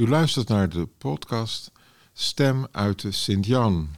U luistert naar de podcast Stem uit de Sint-Jan.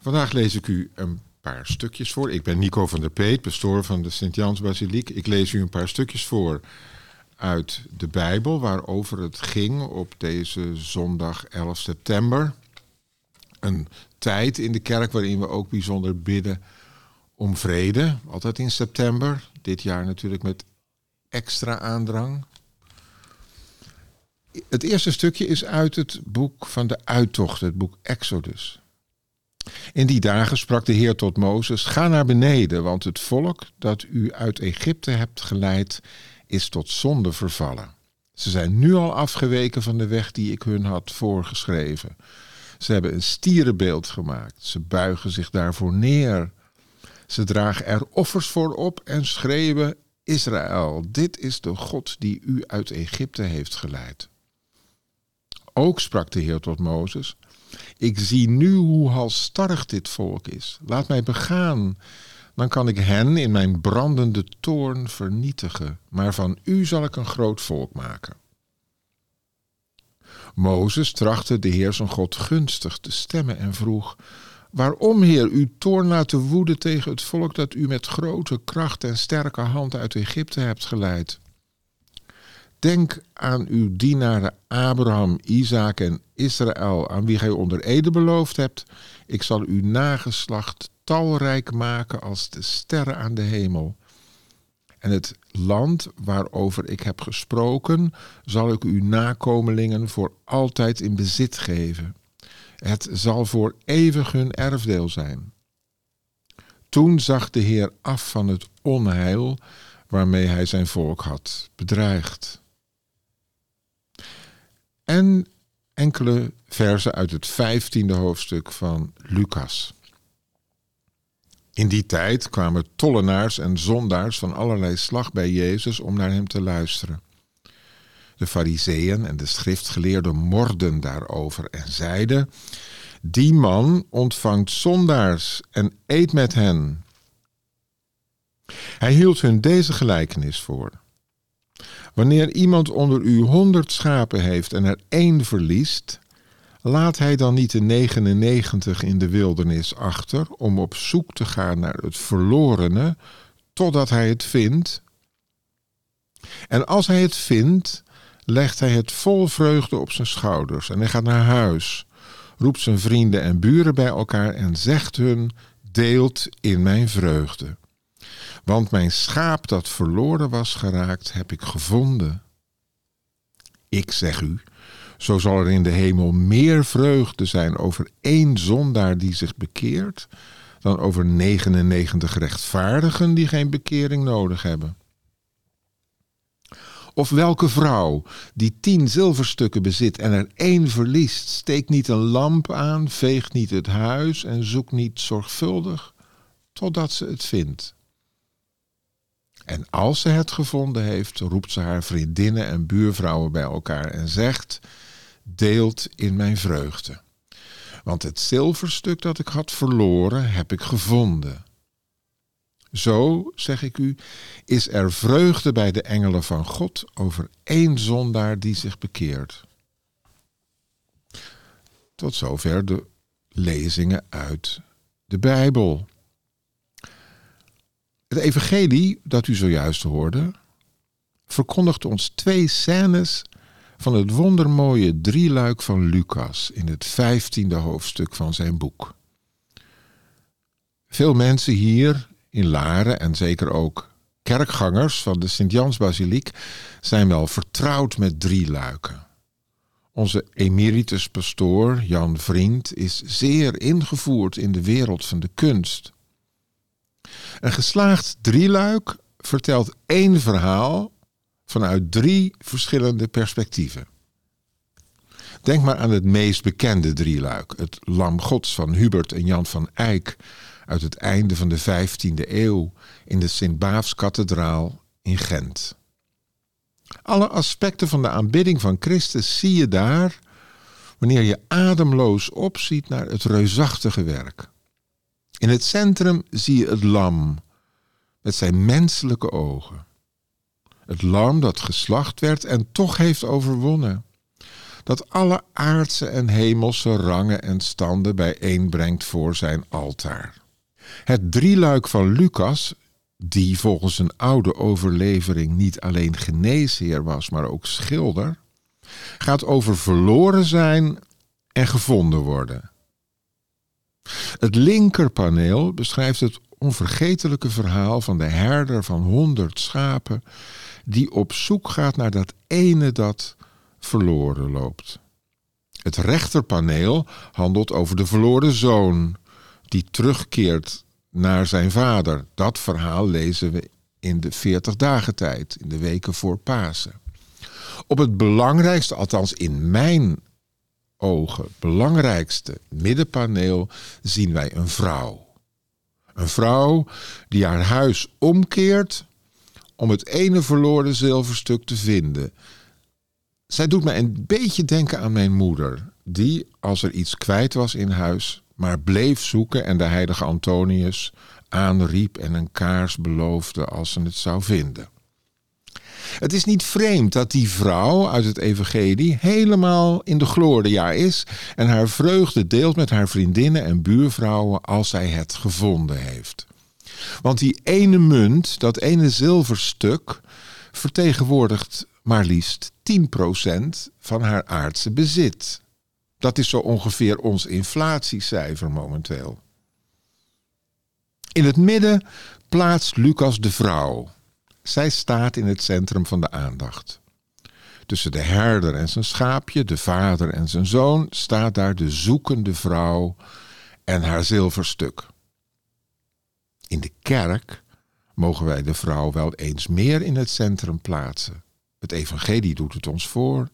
Vandaag lees ik u een paar stukjes voor. Ik ben Nico van der Peet, pastoor van de Sint-Jans Basiliek. Ik lees u een paar stukjes voor uit de Bijbel, waarover het ging op deze zondag 11 september. Een tijd in de kerk waarin we ook bijzonder bidden om vrede. Altijd in september. Dit jaar natuurlijk met extra aandrang. Het eerste stukje is uit het boek van de uittocht, het boek Exodus. In die dagen sprak de Heer tot Mozes: Ga naar beneden, want het volk dat u uit Egypte hebt geleid, is tot zonde vervallen. Ze zijn nu al afgeweken van de weg die ik hun had voorgeschreven. Ze hebben een stierenbeeld gemaakt. Ze buigen zich daarvoor neer. Ze dragen er offers voor op en schreeuwen: Israël, dit is de God die u uit Egypte heeft geleid. Ook sprak de Heer tot Mozes: Ik zie nu hoe halstarrig dit volk is. Laat mij begaan. Dan kan ik hen in mijn brandende toorn vernietigen. Maar van u zal ik een groot volk maken. Mozes trachtte de Heer zijn God gunstig te stemmen en vroeg: Waarom, Heer, uw toorn laten woeden tegen het volk dat u met grote kracht en sterke hand uit Egypte hebt geleid? Denk aan uw dienaren Abraham, Isaac en Israël, aan wie gij onder ede beloofd hebt. Ik zal uw nageslacht talrijk maken als de sterren aan de hemel. En het land waarover ik heb gesproken, zal ik uw nakomelingen voor altijd in bezit geven. Het zal voor eeuwig hun erfdeel zijn. Toen zag de Heer af van het onheil waarmee hij zijn volk had bedreigd en enkele versen uit het vijftiende hoofdstuk van Lucas. In die tijd kwamen tollenaars en zondaars van allerlei slag bij Jezus om naar hem te luisteren. De fariseeën en de schriftgeleerden morden daarover en zeiden: Die man ontvangt zondaars en eet met hen. Hij hield hun deze gelijkenis voor. Wanneer iemand onder u honderd schapen heeft en er één verliest, laat hij dan niet de 99 in de wildernis achter om op zoek te gaan naar het verlorene totdat hij het vindt? En als hij het vindt, legt hij het vol vreugde op zijn schouders en hij gaat naar huis, roept zijn vrienden en buren bij elkaar en zegt hun: Deelt in mijn vreugde. Want mijn schaap dat verloren was geraakt, heb ik gevonden. Ik zeg u, zo zal er in de hemel meer vreugde zijn over één zondaar die zich bekeert, dan over 99 rechtvaardigen die geen bekering nodig hebben. Of welke vrouw die tien zilverstukken bezit en er één verliest, steekt niet een lamp aan, veegt niet het huis en zoekt niet zorgvuldig totdat ze het vindt. En als ze het gevonden heeft, roept ze haar vriendinnen en buurvrouwen bij elkaar en zegt: Deelt in mijn vreugde. Want het zilverstuk dat ik had verloren, heb ik gevonden. Zo, zeg ik u, is er vreugde bij de engelen van God over één zondaar die zich bekeert. Tot zover de lezingen uit de Bijbel. Het evangelie dat u zojuist hoorde, verkondigt ons twee scènes van het wondermooie drieluik van Lucas in het vijftiende hoofdstuk van zijn boek. Veel mensen hier in Laren en zeker ook kerkgangers van de Sint-Jans-basiliek zijn wel vertrouwd met drieluiken. Onze emeritus pastoor Jan Vriend is zeer ingevoerd in de wereld van de kunst. Een geslaagd drieluik vertelt één verhaal vanuit drie verschillende perspectieven. Denk maar aan het meest bekende drieluik, het Lam Gods van Hubert en Jan van Eyck uit het einde van de 15e eeuw in de Sint-Baafskathedraal in Gent. Alle aspecten van de aanbidding van Christus zie je daar wanneer je ademloos opziet naar het reusachtige werk. In het centrum zie je het lam met zijn menselijke ogen. Het lam dat geslacht werd en toch heeft overwonnen. dat alle aardse en hemelse rangen en standen bijeenbrengt voor zijn altaar. Het drieluik van Lucas, die volgens een oude overlevering niet alleen geneesheer was, maar ook schilder, gaat over verloren zijn en gevonden worden. Het linkerpaneel beschrijft het onvergetelijke verhaal van de herder van honderd schapen die op zoek gaat naar dat ene dat verloren loopt. Het rechterpaneel handelt over de verloren zoon die terugkeert naar zijn vader. Dat verhaal lezen we in de 40 dagen tijd, in de weken voor Pasen. Op het belangrijkste, althans in mijn ogen, belangrijkste middenpaneel zien wij een vrouw. Een vrouw die haar huis omkeert om het ene verloren zilverstuk te vinden. Zij doet mij een beetje denken aan mijn moeder, die, als er iets kwijt was in huis, maar bleef zoeken en de heilige Antonius aanriep en een kaars beloofde als ze het zou vinden. Het is niet vreemd dat die vrouw uit het evangelie helemaal in de gloria is en haar vreugde deelt met haar vriendinnen en buurvrouwen als zij het gevonden heeft. Want die ene munt, dat ene zilverstuk, vertegenwoordigt maar liefst 10% van haar aardse bezit. Dat is zo ongeveer ons inflatiecijfer momenteel. In het midden plaatst Lucas de vrouw. Zij staat in het centrum van de aandacht. Tussen de herder en zijn schaapje, de vader en zijn zoon, staat daar de zoekende vrouw en haar zilverstuk. In de kerk mogen wij de vrouw wel eens meer in het centrum plaatsen. Het evangelie doet het ons voor.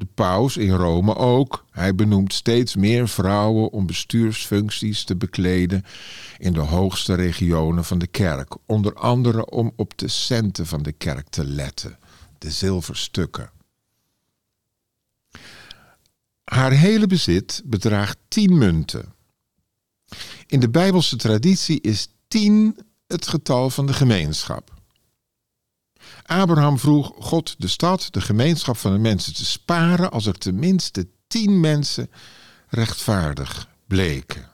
De paus in Rome ook. Hij benoemt steeds meer vrouwen om bestuursfuncties te bekleden in de hoogste regionen van de kerk. Onder andere om op de centen van de kerk te letten, de zilverstukken. Haar hele bezit bedraagt tien munten. In de Bijbelse traditie is tien het getal van de gemeenschap. Abraham vroeg God de stad, de gemeenschap van de mensen te sparen als er tenminste tien mensen rechtvaardig bleken.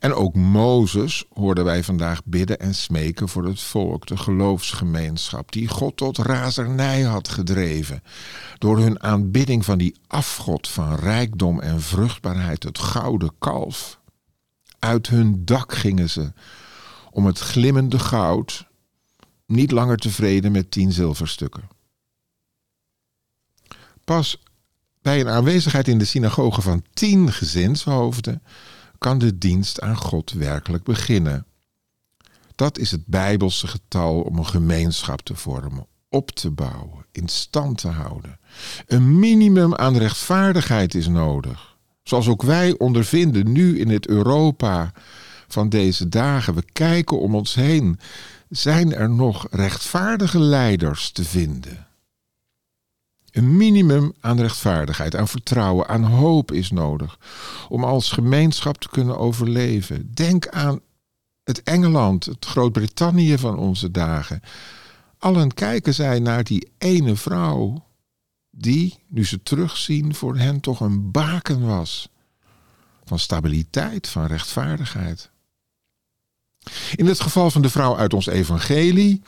En ook Mozes hoorden wij vandaag bidden en smeken voor het volk, de geloofsgemeenschap, die God tot razernij had gedreven door hun aanbidding van die afgod van rijkdom en vruchtbaarheid, het gouden kalf. Uit hun dak gingen ze om het glimmende goud, niet langer tevreden met tien zilverstukken. Pas bij een aanwezigheid in de synagoge van tien gezinshoofden kan de dienst aan God werkelijk beginnen. Dat is het Bijbelse getal om een gemeenschap te vormen, op te bouwen, in stand te houden. Een minimum aan rechtvaardigheid is nodig. Zoals ook wij ondervinden nu in het Europa van deze dagen. We kijken om ons heen. Zijn er nog rechtvaardige leiders te vinden? Een minimum aan rechtvaardigheid, aan vertrouwen, aan hoop is nodig om als gemeenschap te kunnen overleven. Denk aan het Engeland, het Groot-Brittannië van onze dagen. Allen kijken zij naar die ene vrouw die, nu ze terugzien, voor hen toch een baken was van stabiliteit, van rechtvaardigheid. In het geval van de vrouw uit ons evangelie,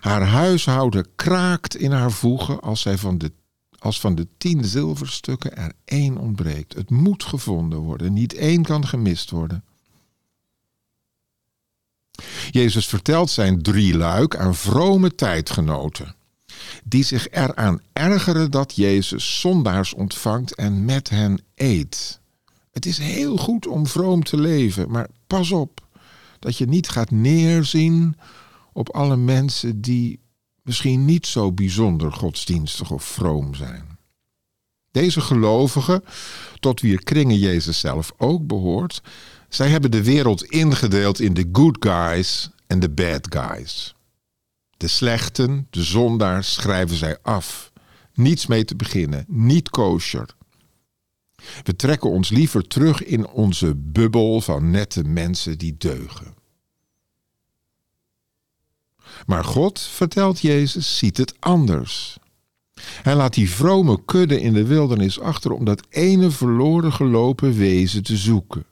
haar huishouden kraakt in haar voegen als, zij van de, als van de tien zilverstukken er één ontbreekt. Het moet gevonden worden, niet één kan gemist worden. Jezus vertelt zijn drie luik aan vrome tijdgenoten, die zich eraan ergeren dat Jezus zondaars ontvangt en met hen eet. Het is heel goed om vroom te leven, maar pas op dat je niet gaat neerzien op alle mensen die misschien niet zo bijzonder godsdienstig of vroom zijn. Deze gelovigen, tot wier kringen Jezus zelf ook behoort, zij hebben de wereld ingedeeld in de good guys en de bad guys. De slechten, de zondaars schrijven zij af. Niets mee te beginnen, niet kosher. We trekken ons liever terug in onze bubbel van nette mensen die deugen. Maar God, vertelt Jezus, ziet het anders. Hij laat die vrome kudde in de wildernis achter om dat ene verloren gelopen wezen te zoeken.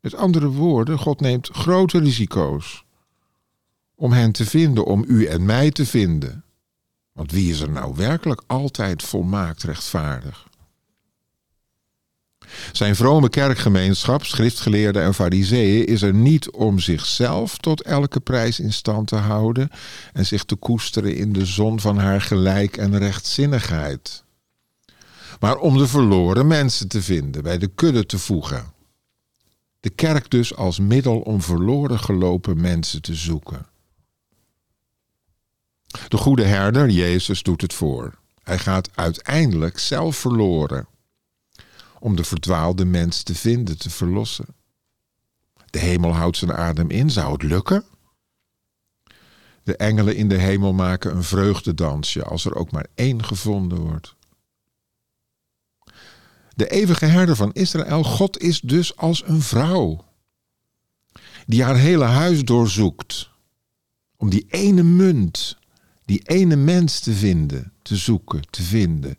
Met andere woorden, God neemt grote risico's om hen te vinden, om u en mij te vinden. Want wie is er nou werkelijk altijd volmaakt rechtvaardig? Zijn vrome kerkgemeenschap, schriftgeleerden en fariseeën, is er niet om zichzelf tot elke prijs in stand te houden en zich te koesteren in de zon van haar gelijk en rechtzinnigheid. Maar om de verloren mensen te vinden, bij de kudde te voegen. De kerk dus als middel om verloren gelopen mensen te zoeken. De goede herder, Jezus, doet het voor. Hij gaat uiteindelijk zelf verloren om de verdwaalde mens te vinden, te verlossen. De hemel houdt zijn adem in. Zou het lukken? De engelen in de hemel maken een vreugdedansje als er ook maar één gevonden wordt. De eeuwige herder van Israël, God is dus als een vrouw die haar hele huis doorzoekt om die ene munt die ene mens te vinden, te zoeken, te vinden.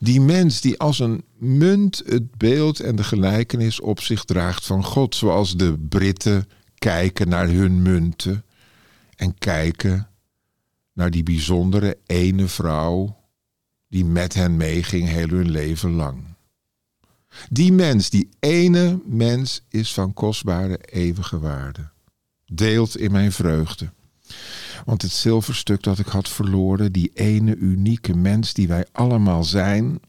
Die mens die als een munt het beeld en de gelijkenis op zich draagt van God, zoals de Britten kijken naar hun munten en kijken naar die bijzondere ene vrouw die met hen meeging heel hun leven lang. Die mens, die ene mens, is van kostbare eeuwige waarde. Deelt in mijn vreugde. Want het zilverstuk dat ik had verloren, die ene unieke mens die wij allemaal zijn,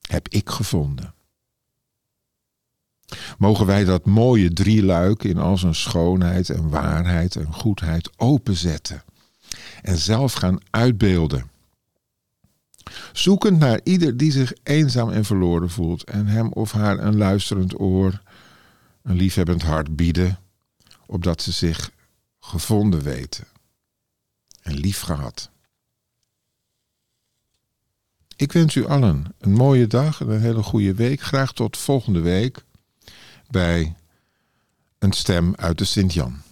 heb ik gevonden. Mogen wij dat mooie drieluik in al zijn schoonheid en waarheid en goedheid openzetten en zelf gaan uitbeelden. Zoekend naar ieder die zich eenzaam en verloren voelt en hem of haar een luisterend oor, een liefhebbend hart bieden, opdat ze zich gevonden weten en lief gehad. Ik wens u allen een mooie dag en een hele goede week. Graag tot volgende week bij een stem uit de Sint-Jan.